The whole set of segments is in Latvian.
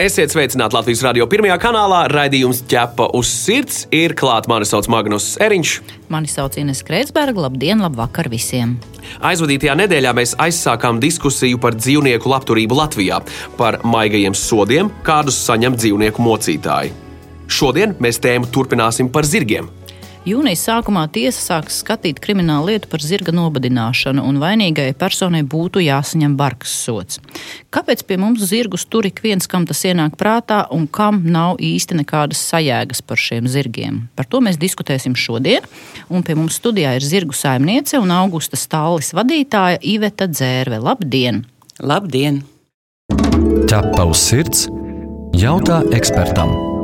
Esiet sveicināti Latvijas radio pirmajā kanālā. Raidījums ķepa uz sirds ir klāts. Mani sauc Magnus Eriņš. Mani sauc Ines Kreitsberga. Labdien, labvakar visiem! Aizvadītajā nedēļā mēs aizsākām diskusiju par dzīvnieku labturību Latvijā, par maigajiem sodiem, kādus saņem dzīvnieku mocītāji. Šodien mēs tēmu turpināsim par zirgiem. Jūnijas sākumā tiesa sāks skatīt kriminālu lietu par zirga nobadināšanu, un vainīgajai personai būtu jāsaņem bargas sots. Kāpēc pie mums zirgus tur ik viens, kam tas ienāk prātā, un kam nav īsti nekādas sajēgas par šiem zirgiem? Par to mēs diskutēsim šodien, un pie mums studijā ir zirgu saimniece un augusta stālis vadītāja Iveta Dzērve. Labdien! Labdien! Ķepa uz sirds jautā ekspertam!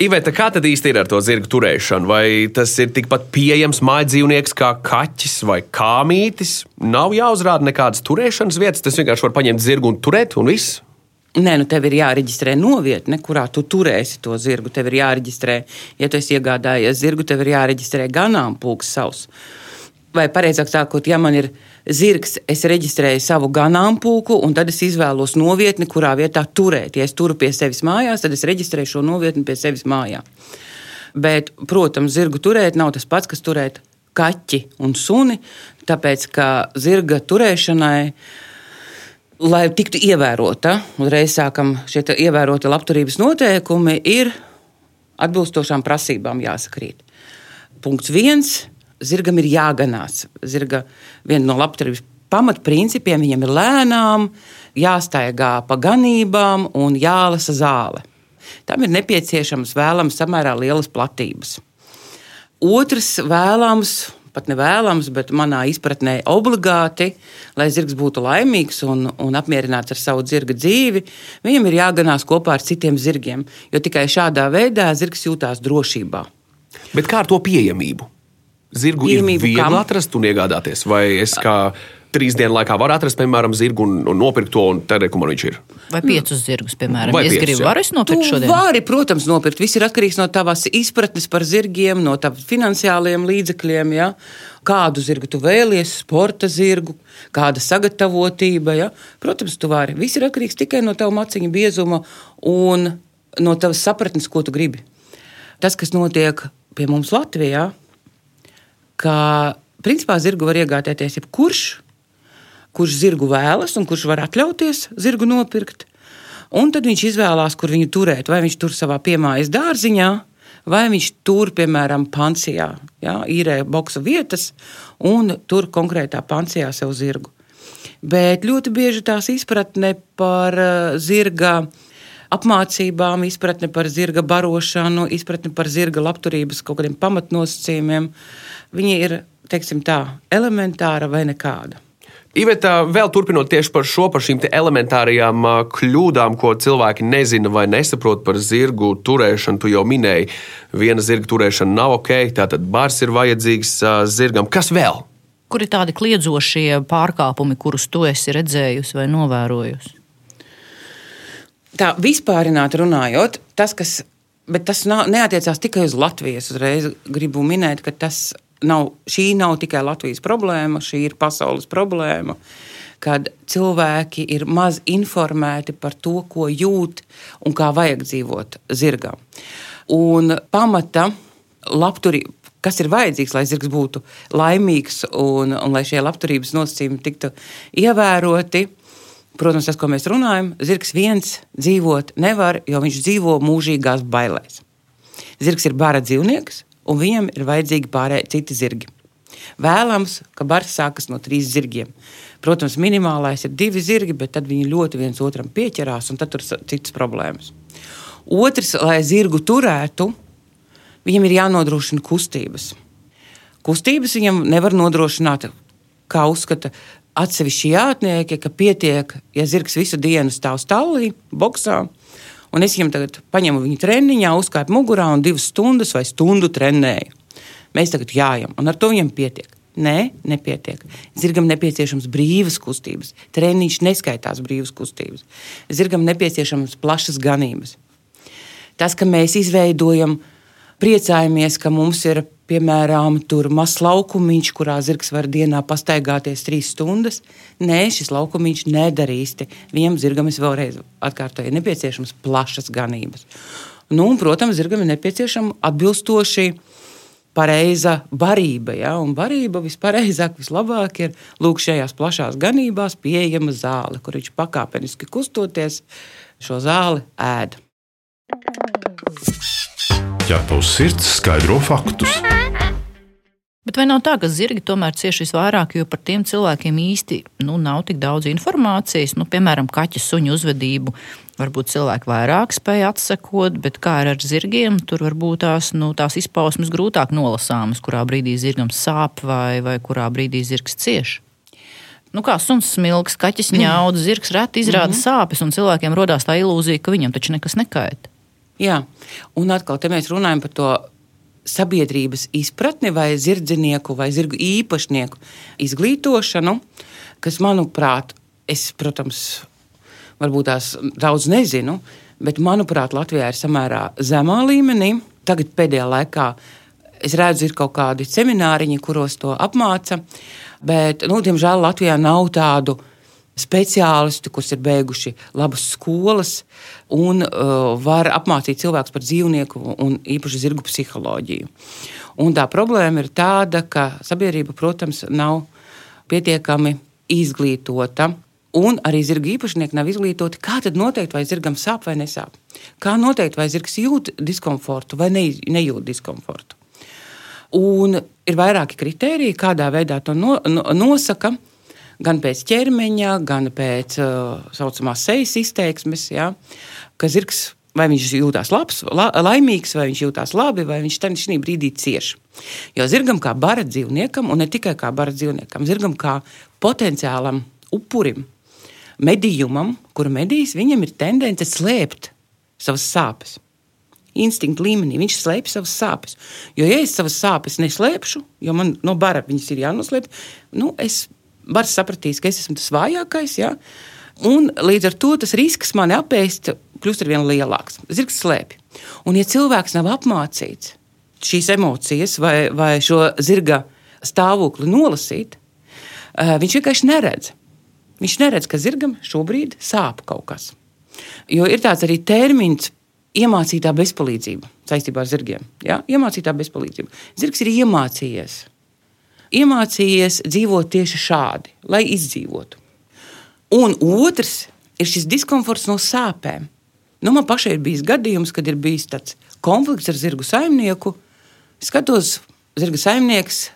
Iveta, kā tad īsti ir ar to zirgu turēšanu? Vai tas ir tikpat pieejams mājas dzīvnieks kā kaķis vai kāmītis? Nav jāuzrāda nekādas turēšanas vietas, tas vienkārši var paņemt zirgu un turēt, un viss. Nē, nu tev ir jāreģistrē novietne, kurā tu turēsi to zirgu. Tev ir jāreģistrē, ja tu esi iegādājies zirgu, tev ir jāreģistrē ganāmpulks savs. Vai pareizāk sakot, ja man ir zirgs, es reģistrēju savu ganāmpulku, un tad es izvēlos novietni, kurā vietā turēt. Ja es turu pie sevis mājās, tad es reģistrēju šo novietni pie sevis mājā. Bet, protams, zirgu turēt nav tas pats, kas turēt kaķi un suni, tāpēc ka zirga turēšanai. Lai tiktu ievērota, uzreiz sākam šie ievēroti labturības noteikumi, ir atbilstošām prasībām jāsakrīt. Punkts viens zirgam ir jāganās. Zirga viena no labturības pamatprincipiem viņam ir lēnām, jāstaigā pa ganībām un jālasa zāle. Tam ir nepieciešams vēlams samērā lielas platības. Otrs vēlams, pat nevēlams, bet manā izpratnē obligāti, lai zirgs būtu laimīgs un, un apmierināts ar savu zirga dzīvi, viņam ir jāganās kopā ar citiem zirgiem, jo tikai šādā veidā zirgs jūtās drošībā. Bet kā ar to pieejamību? Zirgu Pieejamību ir viegli kam? atrast un iegādāties. Vai es kā trīs dienu laikā varu atrast, piemēram, zirgu un, un nopirkt to, un tad, kur man viņš ir? Vai piecus zirgus, piemēram, Vai ja es piecus, gribu, jā. varu es nopirkt Tu šodien? vari, protams, nopirkt. Viss ir atkarīgs no tavas izpratnes par zirgiem, no taviem finansiāliem līdzekļiem. Ja? Kādu zirgu tu vēlies, sporta zirgu, kāda sagatavotība. Ja? Protams, tu vari. Viss ir atkarīgs tikai no tava maciņa biezuma un no tavas sapratnes, ko tu gribi. Tas, kas notiek pie mums Latvijā, ka principā zirgu var iegādāties jebkurš, kurš zirgu vēlas un kurš var atļauties zirgu nopirkt. Un tad viņš izvēlās, kur viņu turēt. Vai viņš tur savā piemājas dārziņā, vai viņš tur, piemēram, pansijā, ja, īrē boxa vietas un tur konkrētā pansijā sev zirgu. Bet ļoti bieži tās izpratne par eh, zirga apmācībām, izpratne par zirga barošanu, izpratne par zirga labturības kaut kādiem pamatnosacījumiem, viņi ir, teiksim tā, elementāra vai nekāda. Iveta, vēl turpinot tieši par šo, par šīm elementārajām kļūdām, ko cilvēki nezina vai nesaprot par zirgu turēšanu. Tu jau minēji, viena zirga turēšana nav ok, tātad bars ir vajadzīgs zirgam. Kas vēl? Kur ir tādi kliedzošie pārkāpumi, kurus tu esi redzējusi vai novērojusi? Tā vispārināt runājot, tas, kas, bet tas nav, neatiecās tikai uz Latviju. Es uzreiz gribu minēt, ka tas nav, šī nav tikai Latvijas problēma, šī ir pasaules problēma. Kad cilvēki ir maz informēti par to, ko jūt un kā vajag dzīvot zirgam. Un pamata labturība, kas ir vajadzīgs, lai zirgs būtu laimīgs un, un lai šie labturības nosacījumi tiktu ievēroti, Protams, tas, ko mēs runājam, zirgs viens dzīvot nevar, jo viņš dzīvo mūžīgās bailēs. Zirgs ir bara dzīvnieks, un viņam ir vajadzīgi pārējie citi zirgi. Vēlams, ka bars sākas no trīs zirgiem. Protams, minimālais ir divi zirgi, bet tad viņi ļoti viens otram pieķerās, un tad tur ir citas problēmas. Otrs, lai zirgu turētu, viņam ir jānodrošina kustības. Kustības viņam nevar nodrošināt, kā uzskata atsevišķi jātnieki, ka pietiek, ja zirgs visu dienu stāv stāvlī, boxā. Un es viņam tagad paņemu viņu treniņā, uzkāpu mugurā un divas stundas vai stundu trenēju. Mēs tagad jājam, un ar to viņam pietiek. Nē, nepietiek. Zirgam nepieciešams brīvas kustības. Treniņš neskaitās brīvas kustības. Zirgam nepieciešams plašas ganības. Tas, ka mēs izveidojam, priecājamies, ka mums ir piemēram mazs laukumiņš, kurā zirgs var dienā pastaigāties trīs stundas. Nē, šis laukumiņš nedara īsti. Vienam zirgam es vēlreiz atkārtoju, ir nepieciešams plašas ganības. Nu, un, protams, zirgam ir nepieciešama atbilstoši pareiza barība. Ja? Un barība vispareizāk, vislabāk ir lūk šajās plašās ganībās pieejama zāle, kur viņš pakāpeniski kustoties, šo zāli ēd. Ja tavs sirds skaidro faktus, Bet vai nav tā, ka zirgi tomēr cieši visvairāk, jo par tiem cilvēkiem īsti nu, nav tik daudz informācijas? Nu, piemēram, kaķa suņu uzvedību varbūt cilvēki vairāk spēja atsekot, bet kā ar zirgiem, tur varbūt tās, nu, tās izpausmes grūtāk nolasāmas, kurā brīdī zirgam sāp vai, vai kurā brīdī zirgs cieš. Nu, kā suns smilks, kaķis ņauda, zirgs reti izrāda mm -hmm. sāpes, un cilvēkiem rodās tā ilūzija, ka viņam taču nekas nekaita. Jā, un atkal te mēs runājam par to sabiedrības izpratni vai zirdzinieku vai zirgu īpašnieku izglītošanu, kas, manuprāt, es, protams, varbūt tās daudz nezinu, bet, manuprāt, Latvijā ir samērā zemā līmenī. Tagad pēdējā laikā es redzu, ir kaut kādi semināriņi, kuros to apmāca, bet, nu, diemžēl, Latvijā nav tādu speciālisti, kas ir beiguši labas skolas un uh, var apmācīt cilvēkus par dzīvnieku un īpaši zirgu psiholoģiju. Un tā problēma ir tāda, ka sabiedrība, protams, nav pietiekami izglītota. Un arī zirga īpašnieki nav izglītoti, kā tad noteikt, vai zirgam sāp vai nesāp. Kā noteikt, vai zirgs jūt diskomfortu vai ne, nejūt diskomfortu. Un ir vairāki kriteriji, kādā veidā to no, no, nosaka gan pēc ķermeņa, gan pēc tā uh, saucamās sejas izteiksmes. Ja, ka zirgs vai viņš jūtas labs, la, laimīgs, vai viņš jūtas labi, vai viņš tajā brīdī cieš. Jo zirgam, kā bara dzīvniekam, un ne tikai kā bara dzīvniekam, zirgam kā potenciālam upurim, medījumam, kura medīs, viņam ir tendence slēpt savas sāpes. Instinkta līmenī viņš slēpj savas sāpes. Jo, ja es savas sāpes neslēpšu, jo man no bara viņas ir jānoslēp, nu, es Bars sapratīs, ka es esmu tas vājākais. Ja? Un līdz ar to tas risks mani apēst kļūst ar vien lielāks. Zirgs slēpj. Un, ja cilvēks nav apmācīts šīs emocijas vai, vai šo zirga stāvokli nolasīt, eh, viņš vienkārši neredz. Viņš neredz, ka zirgam šobrīd sāp kaut kas. Jo ir tāds arī termins iemācītā bezpalīdzība saistībā ar zirgiem. Ja? Iemācītā bezpalīdzība. Zirgs ir iemācījies iemācījies dzīvot tieši šādi, lai izdzīvotu. Un otrs ir šis diskomforts no sāpēm. Nu, man pašai ir bijis gadījums, kad ir bijis tāds konflikts ar zirgu saimnieku. Es skatos, zirga saimnieks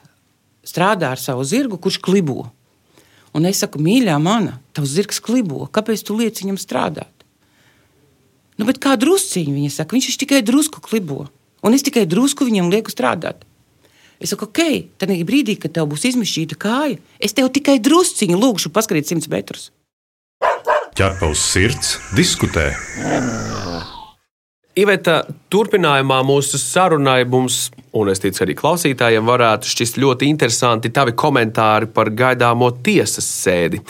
strādā ar savu zirgu, kurš klibo. Un es saku, mīļā, mana, tavs zirgs klibo, kāpēc tu liec viņam strādāt? Nu, bet kā drusciņi viņa saka, viņš tikai drusku klibo. Un es tikai drusku viņam lieku strādāt. Es saku, ok, tad brīdī, kad tev būs izmišķīta kāja, es tev tikai drusciņu lūgšu paskatīt 100 metrus. Ķerpaus sirds diskutē. Iveta, turpinājumā mūsu sarunai mums, un es ticu, arī klausītājiem, varētu šķist ļoti interesanti tavi komentāri par gaidāmo tiesas sēdi.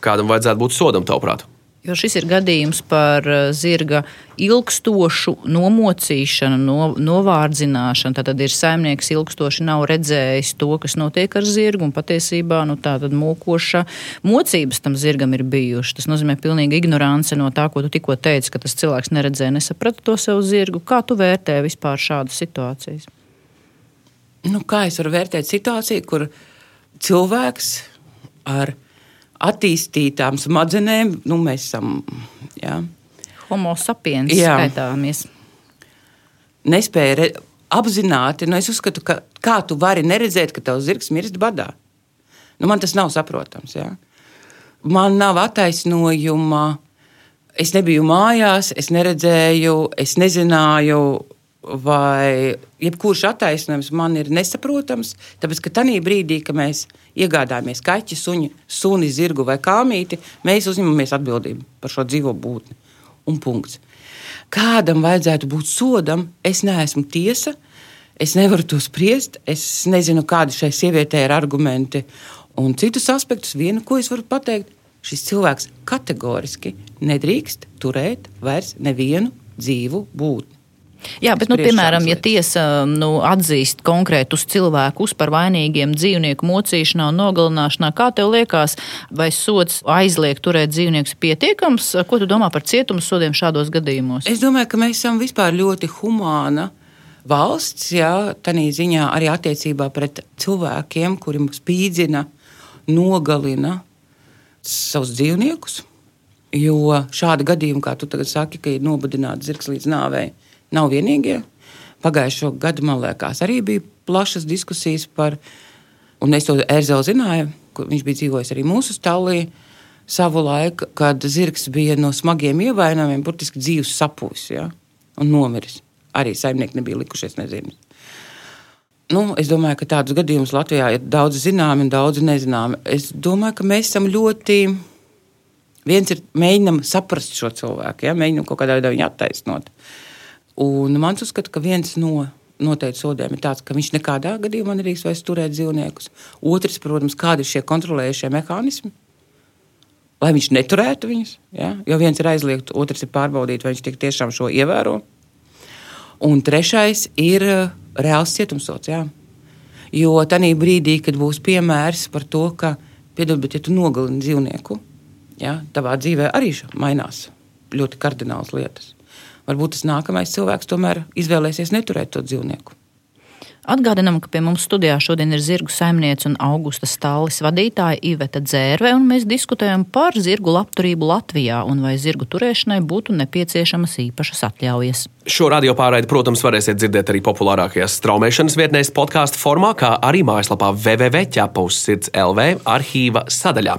Kādam vajadzētu būt sodam, tavuprāt? Jo šis ir gadījums par eh, zirga ilgstošu nomocīšanu, no, novārdzināšanu. Tad ir saimnieks ilgstoši nav redzējis to, kas notiek ar zirgu, un patiesībā nu, tā mokoša mocības tam zirgam ir bijušas. Tas nozīmē pilnīga ignorance no tā, ko tu tikko teici, ka tas cilvēks neredzēja, nesaprata to savu zirgu. Kā tu vērtē vispār šādas situācijas? Nu, kā es varu vērtēt situāciju, kur cilvēks ar viņa attīstītām smadzenēm, nu, mēs esam. Jā. Homo sapiens jā. skaitāmies. Nespēja re, apzināti, nu, es uzskatu, ka kā tu vari neredzēt, ka tavs zirgs mirst badā. Nu, man tas nav saprotams. Jā. Man nav attaisnojuma. Es nebiju mājās, es neredzēju, es nezināju, vai jebkurš attaisnojums man ir nesaprotams. Tāpēc, ka tajā brīdī, kad mēs iegādājamies kaķi, suņi, suni, zirgu vai kāmīti, mēs uzņemamies atbildību par šo dzīvo būtni. Un punkts. Kādam vajadzētu būt sodam, es neesmu tiesa. Es nevaru to spriest. Es nezinu, kādi šai sievietei ir argumenti. Un citus aspektus, vienu, ko es varu pateikt, šis cilvēks kategoriski nedrīkst turēt vairs nevienu dzīvu būtni. Jā, bet, nu, piemēram, ja tiesa nu, atzīst konkrētus cilvēkus par vainīgiem dzīvnieku mocīšanā un nogalināšanā, kā tev liekas, vai sots aizliegt turēt dzīvniekus pietiekams? Ko tu domā par cietumu sodiem šādos gadījumos? Es domāju, ka mēs esam vispār ļoti humāna valsts, jā, tādā ziņā arī attiecībā pret cilvēkiem, kuri mums spīdzina, nogalina savus dzīvniekus. Jo šādi gadījumi, kā tu tagad saki, ka ir nobudināts zirgs līdz nāvei, nav vienīgie. Pagājušo gadu, man liekas, arī bija plašas diskusijas par, un es to Erzelu zināju, viņš bija dzīvojis arī mūsu stāvā savu laiku, kad zirgs bija no smagiem ievainojumiem, burtiski dzīves sapūs ja, un nomiris. Arī saimnieki nebija likušies nezinis. Nu, es domāju, ka tādus gadījumus Latvijā ir daudz zināmi un daudz nezināmi. Es domāju, ka mēs esam ļoti. Viens ir mēģinām saprast šo cilvēku, ja? mēģinām kaut kādā veidā viņu attaisnot. Un mans uzskats, ka viens no noteikti sodiem ir tāds, ka viņš nekādā gadījumā nedrīkst vairs turēt dzīvniekus. Otrs, protams, kādi ir šie kontrolējušie mehānismi, lai viņš neturētu viņus. Ja? Jo viens ir aizliegt, otrs ir pārbaudīt, vai viņš tiešām šo ievēro. Un trešais ir uh, reāls cietumsots. Jā. Jo tajā brīdī, kad būs piemērs par to, ka, piedod, bet ja tu nogalini dzīvnieku, jā, tavā dzīvē arī mainās ļoti kardinālas lietas. Varbūt tas nākamais cilvēks tomēr izvēlēsies neturēt to dzīvnieku. Atgādinām, ka pie mums studijā šodien ir zirgu saimniece un augusta stālis vadītāja Iveta Dzērve, un mēs diskutējam par zirgu labturību Latvijā un vai zirgu turēšanai būtu nepieciešamas īpašas atļaujas. Šo radio pārraidi, protams, varēsiet dzirdēt arī populārākajās straumēšanas vietnēs, podkāstu formā, kā arī mājaslapā www.ķepaus LV arhīva sadaļā.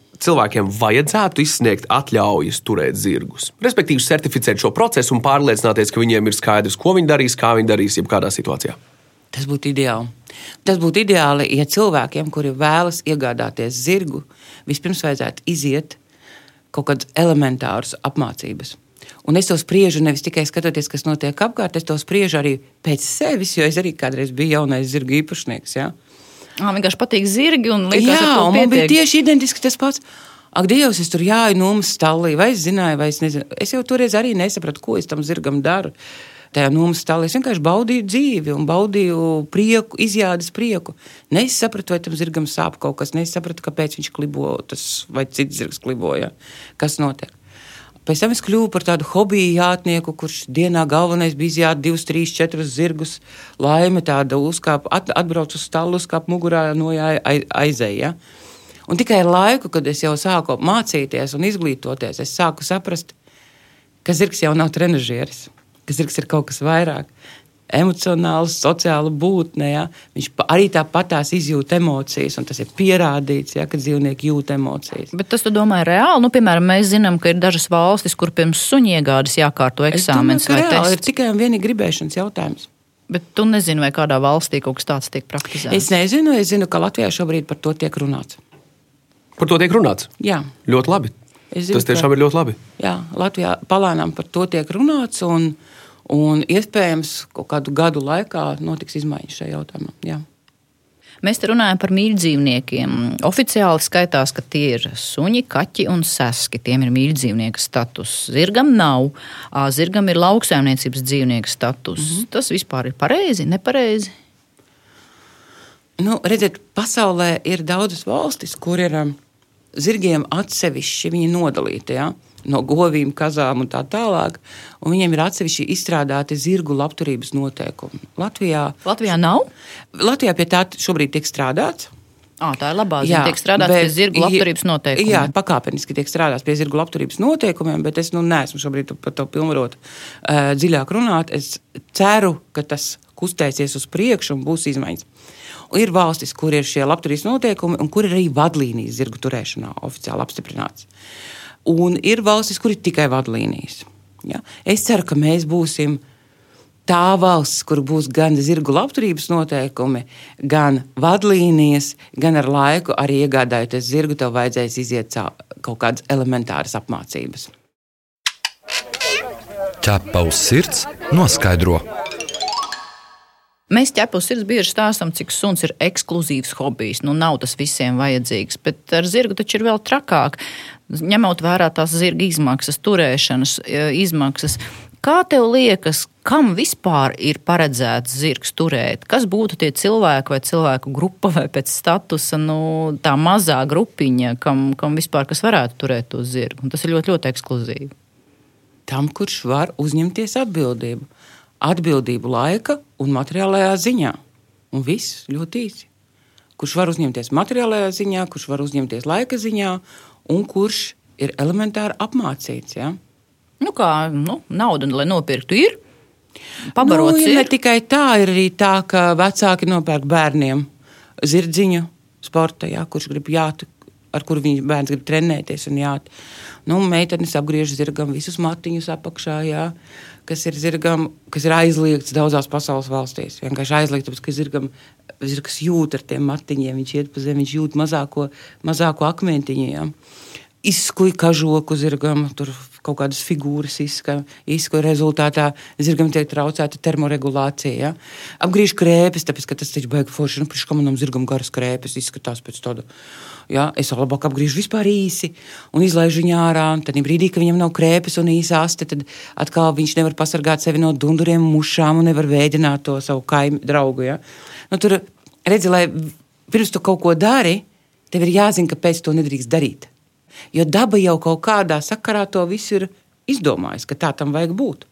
cilvēkiem vajadzētu izsniegt atļaujas turēt zirgus. Respektīvi, certificēt šo procesu un pārliecināties, ka viņiem ir skaidrs, ko viņi darīs, kā viņi darīs, jebkādā situācijā. Tas būtu ideāli. Tas būtu ideāli, ja cilvēkiem, kuri vēlas iegādāties zirgu, vispirms vajadzētu iziet kaut kādas elementāras apmācības. Un es to spriežu nevis tikai skatoties, kas notiek apkārt, es to spriežu arī pēc sevis, jo es arī kādreiz biju jaunais zirga īpašnieks. Ja? Man vienkārši patīk zirgi un liekas, Jā, un man bija tieši identiski tas pats. Ak, Dievs, es tur jāju nomas stāvī, vai es zināju, vai es nezinu. Es jau toreiz arī nesapratu, ko es tam zirgam daru. Tajā nomas stāvī es vienkārši baudīju dzīvi un baudīju prieku, izjādes prieku. Nesapratu, vai tam zirgam sāp kaut kas, nesapratu, kāpēc viņš klibo, tas vai cits zirgs kliboja. Kas notiek? Pēc tam es kļuvu par tādu hobiju jātnieku, kurš dienā galvenais bija izjāt divus, trīs, četrus zirgus. Laime tāda uzkāpa, at, atbrauc uz stālu, uzkāpa mugurā, nojāja, ai- aizēja. Un tikai ar laiku, kad es jau sāku mācīties un izglītoties, es sāku saprast, ka zirgs jau nav trenižieris, ka zirgs ir kaut kas vairāk. Emocionāls, sociāla būtne. Ja? Viņš arī tāpatās izjūt emocijas, un tas ir pierādīts, ja, ka dzīvnieki jūt emocijas. Bet tas, tu domā, ir reāli? Nu, piemēram, mēs zinām, ka ir dažas valstis, kur pirms suņu iegādes jākārto domāju, eksāmenis ka reāli ir tikai un vienīgi gribēšanas jautājums. Bet tu nezini, vai kādā valstī kaut kas tāds tiek praktizēts. Es nezinu, es zinu, ka Latvijā šobrīd par to tiek runāts. Par to tiek runāts. Jā, Ļoti labi. Es zinu, Tas tiešām ir ļoti labi. jā Latvijā palēnām par to tiek runāts, un, un iespējams, kaut kādu gadu laikā notiks izmaiņas šajā jautājumā. Jā. Mēs te runājam par mīļdzīvniekiem. Oficiāli skaitās, ka tie ir suņi, kaķi un seski. Tiem ir mīļdzīvnieka status. Zirgam nav. Zirgam ir lauksaimniecības dzīvnieka status. Mm -hmm. Tas vispār ir pareizi, nepareizi. Nu, redziet, pasaulē ir daudzas valstis, kur ir zirgiem atsevišķi viņi nodalīti. Ja? No govīm, kazām un tā tālāk. Un viņiem ir atsevišķi izstrādāti zirgu labturības noteikumi. Latvijā Latvijā nav. Latvijā pie tā šobrīd tiek strādāts. À, tā ir labā ziņa. Tiek strādāts pie zirgu labturības noteikumiem. Jā, pakāpeniski tiek strādāts pie zirgu labturības noteikumiem, bet es nu, neesmu šobrīd par to pilnvarot uh, dziļāk runāt. Es ceru, ka tas kustēsies uz priekšu un būs izmaiņas. Ir valstis, kur ir šie labturības noteikumi un kur ir arī vadlīnijas zirgu turēšanā oficiāli apstiprināts. Un ir valstis, kur ir tikai vadlīnijas. Ja? Es ceru, ka mēs būsim tā valsts, kur būs gan zirgu labturības noteikumi, gan vadlīnijas, gan ar laiku arī iegādājoties zirgu, tev vajadzēs iziet kaut kādas elementāras apmācības. Ķepa uz sirds noskaidro. Mēs ķepus sirds bieži stāstām, cik suns ir ekskluzīvs hobijs. Nu, nav tas visiem vajadzīgs, bet ar zirgu taču ir vēl trakāk. Ņemot vērā tās zirga izmaksas, turēšanas e, izmaksas, Kā tev liekas, kam vispār ir paredzēts zirgs turēt? Kas būtu tie cilvēki vai cilvēku grupa vai pēc statusa, nu, tā mazā grupiņa, kam, kam vispār kas varētu turēt to zirgu? Un tas ir ļoti, ļoti ekskluzīvi. Tam, kurš var uzņemties atbildību. Atbildību laika un materiālajā ziņā. Un viss ļoti īsi. Kurš var uzņemties materiālajā ziņā, kurš var uzņemties laika ziņā, un kurš ir elementāri apmācīts. Ja? Nu, kā nu, nauda, lai nopirktu, ir. Pabarots nu, ir. Ne tikai tā, ir arī tā, ka vecāki nopērk bērniem zirdziņu sporta, jā, kurš grib jāt, ar kuru viņa bērns grib trenēties. Nu, meitenes apgriež zirgam visus matiņus apakšā, jā, kas ir zirgam, kas ir aizliegts daudzās pasaules valstīs. Vienkārši aizliegts, tāpēc, ka zirgam, zirgs jūt ar tiem matiņiem, viņš iet pa zemi, viņš jūt mazāko, mazāko akmentiņu. Jā. Izskuja kažoku zirgam, tur kaut kādas figūras izskoja. Rezultātā zirgam tiek traucēta termoregulācija. Ja? Apgriež krēpes, tāpēc ka tas taču beigas forši. Nu, Priekš kā manam zirgam garas krēpes izskatās pēc tāda. Ja? Es labāk apgriežu vispār īsi un izlaižu viņu ārā. Tad brīdī, kad viņam nav krēpes un īsa aste, tad atkal viņš nevar pasargāt sevi no dunduriem, mušām un nevar vēdināt to savu kaimiņu draugu. Ja? Nu, tur redzi, lai pirms tu kaut ko dari, tev ir jāzina, kāpēc to nedrīkst darīt. Jo daba jau kaut kādā sakarā to visu ir izdomājusi, ka tā tam vajag būt.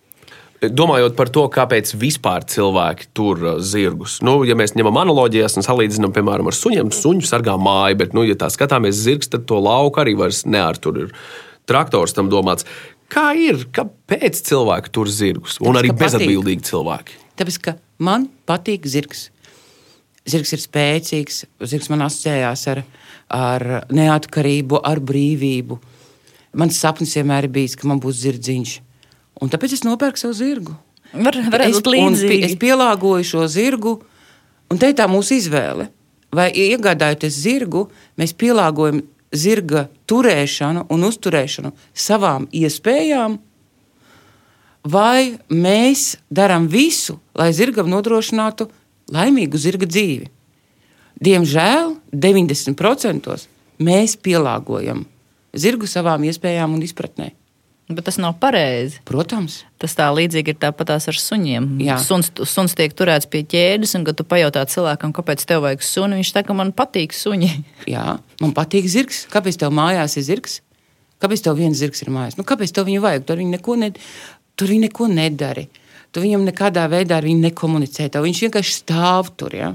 Domājot par to, kāpēc vispār cilvēki tur uh, zirgus. Nu, ja mēs ņemam analogijas un salīdzinām, piemēram, ar suņiem, suņu sargā māju, bet, nu, ja tā skatāmies zirgs, tad to lauku arī vairs near tur ir. Traktors tam domāts. Kā ir? Kāpēc cilvēki tur zirgus? Un Tāpēc, arī bezatbildīgi cilvēki. Tāpēc, ka man patīk zirgs. Zirgs ir spēcīgs, zirgs man asociējās ar ar neatkarību, ar brīvību. Mans sapnis vienmēr ir bijis, ka man būs zirdziņš. Un tāpēc es nopērku savu zirgu. Var, es, es pielāgoju šo zirgu, un te ir tā mūsu izvēle. Vai iegādājoties zirgu, mēs pielāgojam zirga turēšanu un uzturēšanu savām iespējām, vai mēs darām visu, lai zirgam nodrošinātu laimīgu zirga dzīvi. Diemžēl 90% mēs pielāgojam zirgu savām iespējām un izpratnē. Bet tas nav pareizi. Protams. Tas tā līdzīgi ir tāpatās ar suņiem. Jā. Suns, suns tiek turēts pie ķēdes, un, kad tu pajautā cilvēkam, kāpēc tev vajag suni, viņš saka, man patīk suņi. Jā, man patīk zirgs. Kāpēc tev mājās ir zirgs? Kāpēc tev viens zirgs ir mājās? Nu, kāpēc tev viņu vajag? Tur viņi neko, ne, tur viņi neko nedara. Tu viņam nekādā veidā ar viņu nekomunicē. Tev viņš vienkārši stāv tur. Ja?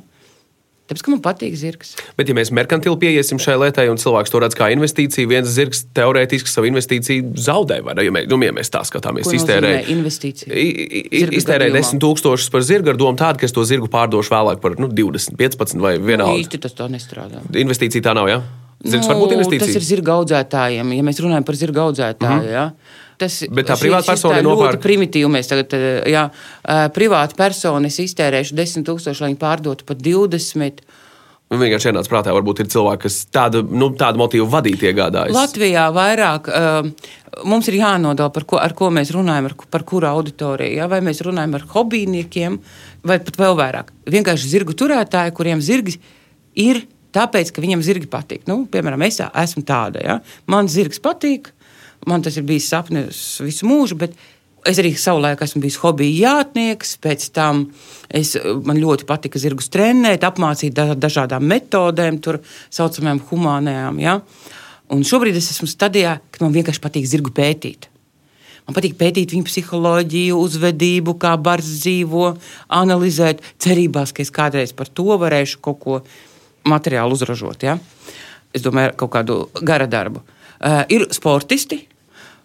Tāpēc, ka man patīk zirgs. Bet, ja mēs merkantili pieiesim šai lietai, un cilvēks to redz kā investīciju, viens zirgs teorētiski savu investīciju zaudē. Ja mēs, nu, ja mēs tā skatāmies, iztērēja iztērē 10 tūkstošus par zirgu ar domu tādu, ka es to zirgu pārdošu vēlāk par nu, 20, 15 vai vienalga. Nu, īsti tas tā nestrādā. Investīcija tā nav, jā? Ja? Zirgs nu, var būt investīcija. Tas ir zirga audzētājiem, ja mēs runājam par zirga audzētāju. Mm -hmm. ja? Tas, Bet tā privāta persona ir nopērta. Primitīvi mēs tagad, jā, privāta persona iztērēšu 10 tūkstoši, lai viņi pārdotu par 20. Man vienkārši ienāca prātā, varbūt ir cilvēki, kas tādu, nu, tādu motīvu vadīt iegādājas. Latvijā vairāk uh, mums ir jānodala, par ko, ko mēs runājam, ar, par kuru auditoriju. Ja? Vai mēs runājam ar hobijniekiem, vai pat vēl vairāk. Vienkārši zirgu turētāji, kuriem zirgi ir tāpēc, ka viņiem zirgi patīk. Nu, piemēram, es esmu tāda. Ja? Man zirgs patīk, Man tas ir bijis sapnis visu mūžu, es arī savulaik esmu bijis hobija jātnieks. Pēc tam es, man ļoti patika zirgus trenēt, apmācīt dažādām metodēm, tā saucamajām humānajām. Ja? Un šobrīd es esmu stadijā, kad man vienkārši patīk zirgu pētīt. Man patīk pētīt viņu psiholoģiju, uzvedību, kā bars dzīvo, analizēt, cerībās, ka es kādreiz par to varēšu kaut ko materiālu uzražot. Ja? Es domāju, kaut kādu gara darbu. Uh, ir sportisti,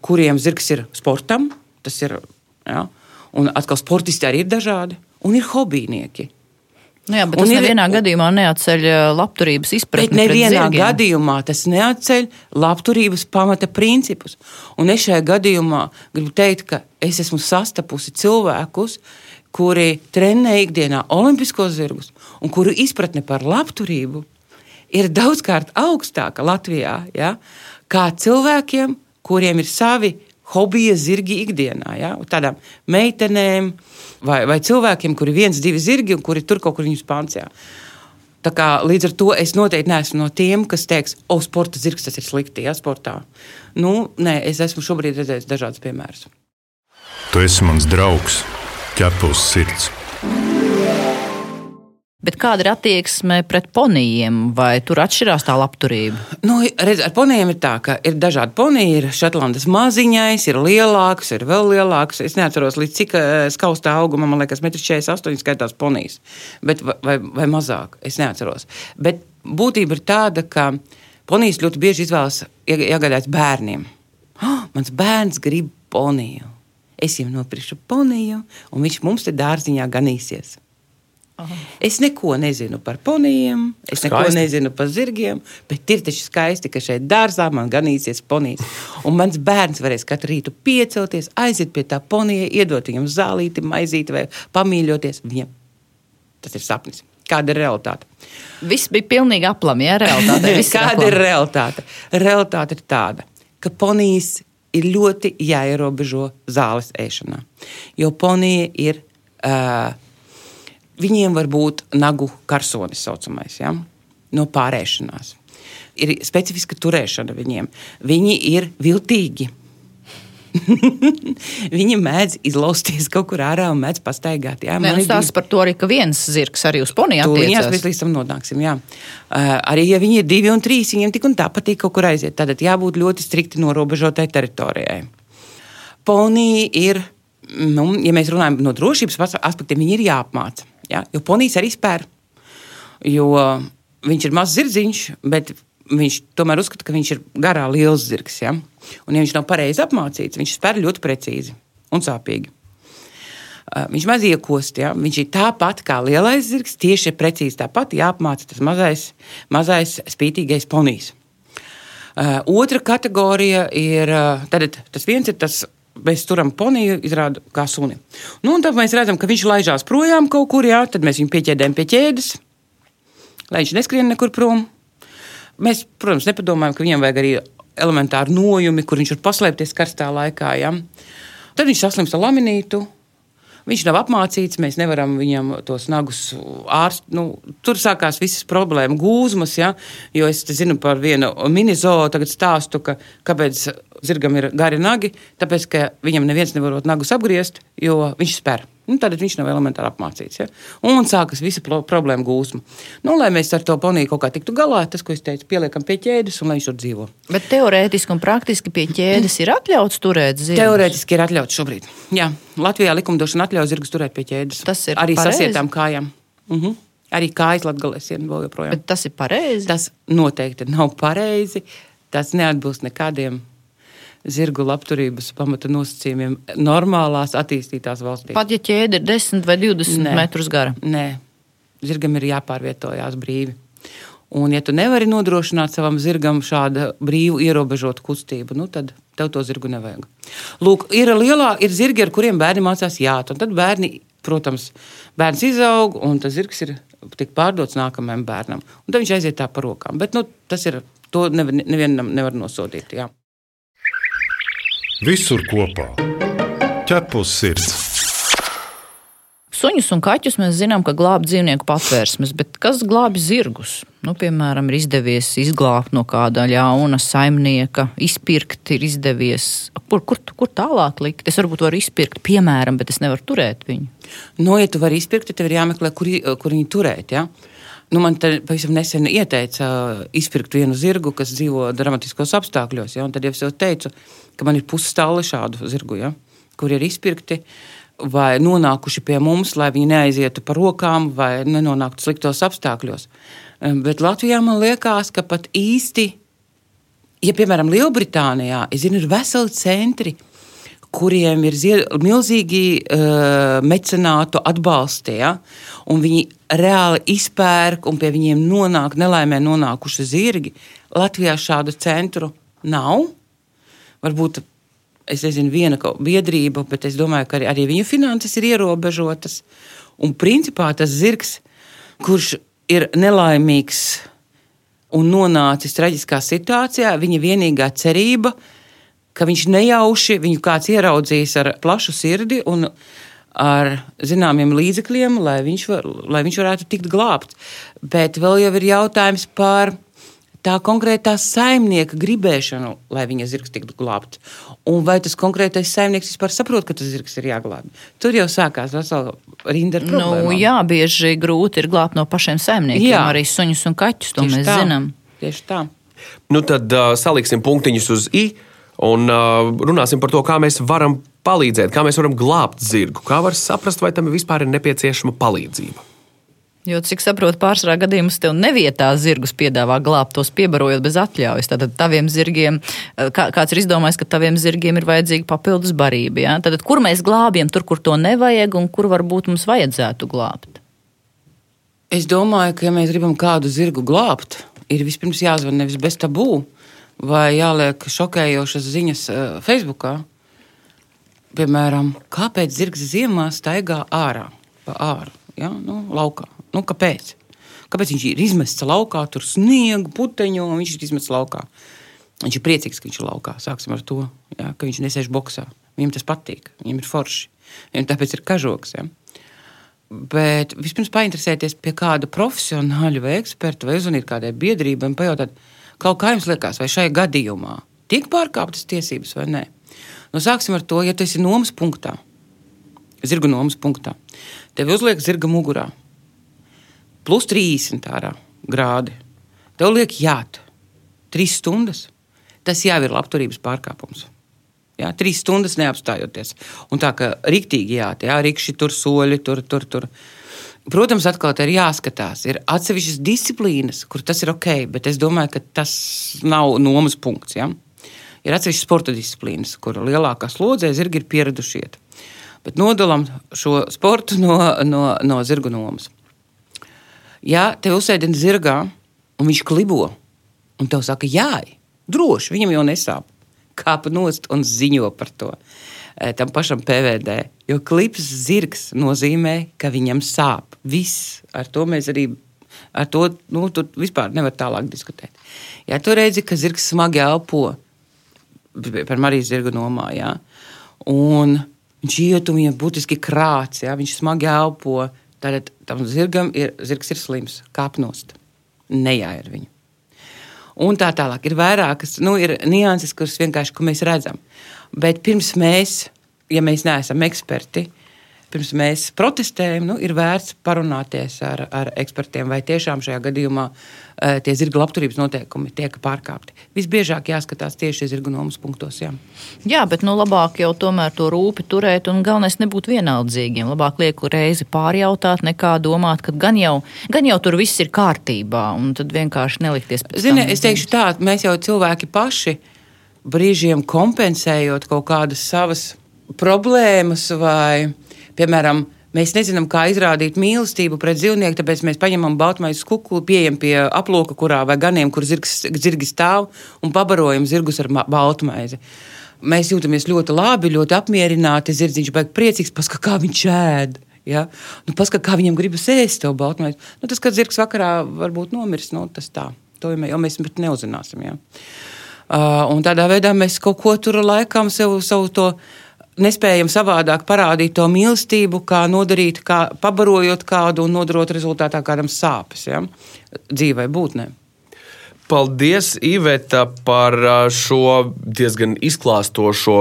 kuriem zirgs ir sportam. Tas ir, ja? Un atkal sportisti arī ir dažādi. Un ir hobijnieki. Nu jā, bet un tas ir, nevienā gadījumā neatceļ labturības izpratni. Nevienā gadījumā tas neatceļ labturības pamata principus. Un es šajā gadījumā gribu teikt, ka es esmu sastapusi cilvēkus, kuri trenē ikdienā olimpiskos zirgus un kuru izpratne par labturību ir daudzkārt augstāka Latvijā ja, kā cilvēkiem, kuriem ir savi hobija zirgi ikdienā. Ja? Tādām meitenēm vai, vai cilvēkiem, kuri ir viens, divi zirgi un kuri tur kaut kur viņus pancē. Tā kā, līdz ar to es noteikti neesmu no tiem, kas teiks, o, oh, sporta zirgs tas ir slikti, ja sportā. Nu, nē, es esmu šobrīd redzējis dažādus piemērus. Tu esi mans draugs, ķepus sirds. Bet kāda ir attieksme pret ponijiem? Vai tur atšķirās tā labturība? Nu, redz, ar ponijiem ir tā, ka ir dažādi poniji. Ir Šotlandes maziņais, ir lielāks, ir vēl lielāks. Es neatceros, līdz cik eh, skaustā augumā, man liekas, 1,48 m skaitās ponijas. Bet, vai, vai mazāk, es neatceros. Bet būtība ir tāda, ka ponijas ļoti bieži izvēlas iegādāties bērniem. Oh, mans bērns grib poniju. Es viņam nopirkšu poniju, un viņš mums te dārziņā ganīsies. Aha. Es neko nezinu par ponijiem, es skaisti. neko nezinu par zirgiem, bet ir taču skaisti, ka šeit dārzā man ganīsies ponijas. Un mans bērns varēs katru rītu piecelties, aiziet pie tā ponija, iedot viņam zālīti, maizīti vai pamīļoties. Viņam tas ir sapnis. Kāda ir realitāte? Viss bija pilnīgi aplami, ja realitāte. Kāda ir realitāte? Realitāte ir tāda, ka ponijas ir ļoti jāierobežo zāles ēšanā. Jo ponija ir uh, Viņiem var būt nagu karsonis, saucamais, ja? no pārēšanās. Ir specifiska turēšana viņiem. Viņi ir viltīgi. Viņi mēdz izlausties kaut kur ārā un mēdz pastaigāt. Jā, man stāsta par to arī, ka viens zirgs arī uz ponija attiecas. Mēs līdz tam nonāksim, jā. Uh, arī, ja viņi ir divi un trīs, viņiem tik un tā patīk kaut kur aiziet. Tātad jābūt ļoti strikti norobežotai teritorijai. Ponija ir, nu, ja mēs runājam no drošības aspektiem, viņi ir jāapmāca. Ja? Jo ponijas arī spēr. Jo viņš ir mazs zirdziņš, bet viņš tomēr uzskata, ka viņš ir garā liels zirgs. Ja? Un, ja viņš nav pareizi apmācīts, viņš spēr ļoti precīzi un sāpīgi. Viņš maz iekost, ja? viņš ir tāpat kā lielais zirgs, tieši precīzi tāpat jāapmāca tas mazais, mazais spītīgais ponijs. Uh, otra kategorija ir, uh, tad tas viens ir tas mēs turam poniju, izrāda kā suni. Nu, tad mēs redzam, ka viņš laižās projām kaut kur, jā, tad mēs viņu pieķēdējam pie ķēdes, lai viņš neskrien nekur prom. Mēs, protams, nepadomājam, ka viņam vajag arī elementāru nojumi, kur viņš var paslēpties karstā laikā. Ja? Tad viņš saslims ar laminītu. Viņš nav apmācīts, mēs nevaram viņam tos nagus ārstēt. Nu, tur sākās visas problēmas, gūzmas. Ja? Jo es zinu par vienu mini-zoo, tagad stāstu, ka, kāpēc zirgam ir gari nagi, tāpēc ka viņam neviens nevar nagus apgriezt, jo viņš spēr. Nu, tad viņš nav elementāri apmācīts. Ja? Un sākas visa problēma gūsma. Nu, lai mēs ar to poniju kaut kā tiktu galā, tas, ko es teicu, pieliekam pie ķēdes un lai viņš tur dzīvo. Bet teorētiski un praktiski pie ķēdes ir atļauts turēt zirgus? Teorētiski ir atļauts šobrīd. Jā, Latvijā likumdošana atļauj zirgus turēt pie ķēdes. Tas ir arī pareizi? sasietām kājām. Uh mhm. -huh. Arī kājas latgalēs ir vēl joprojām. Bet tas ir pareizi? Tas noteikti nav pareizi. Tas neatbilst nekādiem zirgu labturības pamata nosacījumiem normālās attīstītās valstīs. Pat ja ķēde ir 10 vai 20 nē, metrus gara. Nē, zirgam ir jāpārvietojās brīvi. Un, ja tu nevari nodrošināt savam zirgam šādu brīvu, ierobežotu kustību, nu, tad tev to zirgu nevajag. Lūk, ir lielā, ir zirgi, ar kuriem bērni mācās jāt. Tad bērni, protams, bērns izaug, un tas zirgs ir tik pārdots nākamajam bērnam. Un tad viņš aiziet tā pa rokām. Bet nu, tas ir, to nevienam nevar nosodīt. Jā. Visur kopā - ķepus sirds. Suņus un kaķus mēs zinām, ka glāb dzīvnieku patvērsmes, bet kas glābi zirgus? Nu, piemēram, ir izdevies izglābt no kāda ļauna saimnieka, izpirkt, ir izdevies. Kur, kur, kur tālāk likt? Es varbūt varu izpirkt, piemēram, bet es nevaru turēt viņu. No, nu, ja tu vari izpirkt, tad tev ir jāmeklē, kur, kur viņu turēt. Ja? Nu, man te pavisam nesen ieteica uh, izpirkt vienu zirgu, kas dzīvo dramatiskos apstākļos. Ja? Tad jau es jau teicu, ka man ir pusstāli šādu zirgu, ja? kur ir izpirkti vai nonākuši pie mums, lai viņi neaizietu pa rokām vai nenonāktu sliktos apstākļos. Bet Latvijā man liekas, ka pat īsti, ja piemēram Lielbritānijā, zinu, ir veseli centri, kuriem ir zied, milzīgi uh, mecenātu atbalsti, ja? un viņi reāli izpērk un pie viņiem nonāk nelaimē nonākuši zirgi. Latvijā šādu centru nav. Varbūt es nezinu, viena biedrība, bet es domāju, ka arī viņu finanses ir ierobežotas. Un principā tas zirgs, kurš ir nelaimīgs un nonācis traģiskā situācijā, viņa vienīgā cerība, ka viņš nejauši viņu kāds ieraudzīs ar plašu sirdi un ar zināmiem līdzekļiem, lai viņš, var, lai viņš varētu tikt glābts. Bet vēl jau ir jautājums par tā konkrētā saimnieka gribēšanu, lai viņa zirgs tiktu glābts. Un vai tas konkrētais saimnieks vispār saprot, ka tas zirgs ir jāglābj? Tur jau sākās vesela rinda ar Nu, problēmām. jā, bieži grūti ir glābt no pašiem saimniekiem, Jā. arī suņus un kaķus. To Tieši mēs tā. zinām. Tieši tā. Nu, tad uh, saliksim punktiņus uz i un uh, runāsim par to, kā mēs varam palīdzēt, kā mēs varam glābt zirgu. Kā var saprast, vai tam vispār ir nepieciešama palīdzība? Jo, cik saprotu, pārsvarā gadījumos tev nevietā zirgus piedāvā glābt tos piebarojot bez atļaujas. Tad taviem zirgiem, eh, kā, kāds ir izdomājis, ka taviem zirgiem ir vajadzīga papildus barība. Ja? Tad kur mēs glābjam, tur, kur to nevajag un kur varbūt mums vajadzētu glābt? Es domāju, ka, ja mēs gribam kādu zirgu glābt, ir vispirms jāzvan nevis bez tabū, vai jāliek šokējošas ziņas uh, Facebook. Piemēram, kāpēc zirgs ziemā staigā ārā, pa āru, ja? nu, laukā? Nu, kāpēc? Kāpēc viņš ir izmests laukā, tur sniega, puteņo, un viņš ir izmests laukā? Viņš ir priecīgs, ka viņš ir laukā. Sāksim ar to, ja? ka viņš nesēž boxā. Viņam tas patīk, viņam ir forši. Viņam tāpēc ir kažoks. Ja? Bet vispirms painteresēties pie kāda profesionāļa vai eksperta, vai uzzvanīt kādai biedrībai un pajautāt, kaut kā jums liekas, vai šajā gadījumā tiek pārkāptas tiesības vai nē. Nu, sāksim ar to, ja tas ir nomas punktā, zirga nomas punktā. Tev uzliek zirga mugurā plus 30 ārā grādi. Tev liek jāt trīs stundas. Tas jau ir labturības pārkāpums. Jā, trīs stundas neapstājoties. Un tā kā rīktīgi jāt, jā, rīkši tur soļi, tur, tur, tur. Protams, atkal ir jāskatās. Ir atsevišķas disciplīnas, kur tas ir ok, bet es domāju, ka tas nav nomas punkts. Ja? Ir atsevišķas sporta disciplīnas, kur lielākā slodzē zirgi ir pieraduši iet. Bet nodalām šo sportu no, no, no zirgu nomas. Ja te uzsēdina zirgā, un viņš klibo, un tev saka, jā, droši, viņam jau nesāp. Kāpa nost un ziņo par to e, tam pašam PVD. Jo klips zirgs nozīmē, ka viņam sāp. Viss ar to mēs arī. Ar to nu, tur vispār nevar tālāk diskutēt. Ja tu redzi, ka zirgs smagi elpo, par Marijas zirga nomā, ja, un viņš iet un viņam būtiski krāts, ja, viņš smagi elpo, tad tam zirgam ir, zirgs ir slims, kāpnost, nejāja ar viņu. Un tā tālāk ir vairākas, nu, ir nianses, kuras vienkārši mēs redzam. Bet pirms mēs, ja mēs neesam eksperti, pirms mēs protestējam, nu, ir vērts parunāties ar, ar ekspertiem, vai tiešām šajā gadījumā uh, tie zirga labturības noteikumi tiek pārkāpti. Visbiežāk jāskatās tieši zirga nomas punktos. Jā. Jā, bet nu, labāk jau tomēr to rūpi turēt un galvenais nebūt vienaldzīgiem. Labāk lieku reizi pārjautāt, nekā domāt, ka gan jau, gan jau tur viss ir kārtībā un tad vienkārši nelikties pēc Zini, tam. es teikšu tā, mēs jau cilvēki paši brīžiem kompensējot kaut kādas savas problēmas vai, piemēram, Mēs nezinām, kā izrādīt mīlestību pret dzīvnieku, tāpēc mēs paņemam baltmaiņu kukuli, pieejam pie aploka, kurā vai ganiem, kur zirgs, zirgi stāv, un pabarojam zirgus ar baltmaizi. Mēs jūtamies ļoti labi, ļoti apmierināti. Zirdziņš beigas priecīgs, paskatās, kā viņš ēd. Ja? Nu, paskatās, kā viņam gribas ēst to baltmaizi. Nu, tas, kad zirgs vakarā varbūt nomirs, nu, tas tā. To jau mēs neuzzināsim. Ja? Uh, tādā veidā mēs kaut ko tur laikam sev, savu to nespējam savādāk parādīt to mīlestību, kā nodarīt, kā pabarojot kādu un nodarot rezultātā kādam sāpes ja? dzīvē, būtnē. Paldies, Iveta, par šo diezgan izklāstošo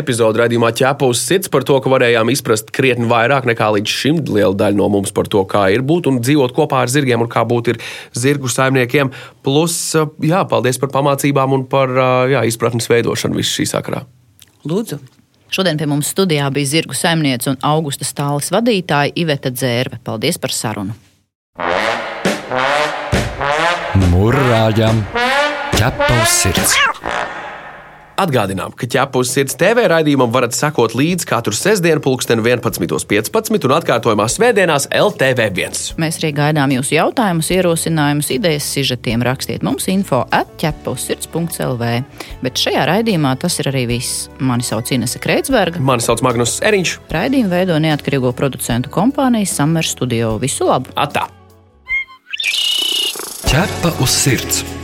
epizodu raidījumā ķēpa uz sirds, par to, ka varējām izprast krietni vairāk nekā līdz šim liela daļa no mums par to, kā ir būt un dzīvot kopā ar zirgiem un kā būt zirgu saimniekiem. Plus, jā, paldies par pamācībām un par jā, izpratnes veidošanu visu šī sakarā. Lūdzu! Šodien pie mums studijā bija zirgu saimniece un augusta stāles vadītāja Iveta Dzērve. Paldies par sarunu! Mūrāģam, ķepa uz sirds! Atgādinām, ka ķepus sirds TV raidījumam varat sekot līdzi katru sestdienu, pulksten 11.15 un atkārtojumā svētdienās LTV1. Mēs arī gaidām jūsu jautājumus, ierosinājumus, idejas, sižetiem. Rakstiet mums info atķepaussirds.lv. Bet šajā raidījumā tas ir arī viss. Mani sauc Inese Kreitsberga. Mani sauc Magnus Eriņš. Raidījumu veido neatkarīgo producentu kompānija Summer Studio. Visu labu! Atā! Ķepa uz sirds!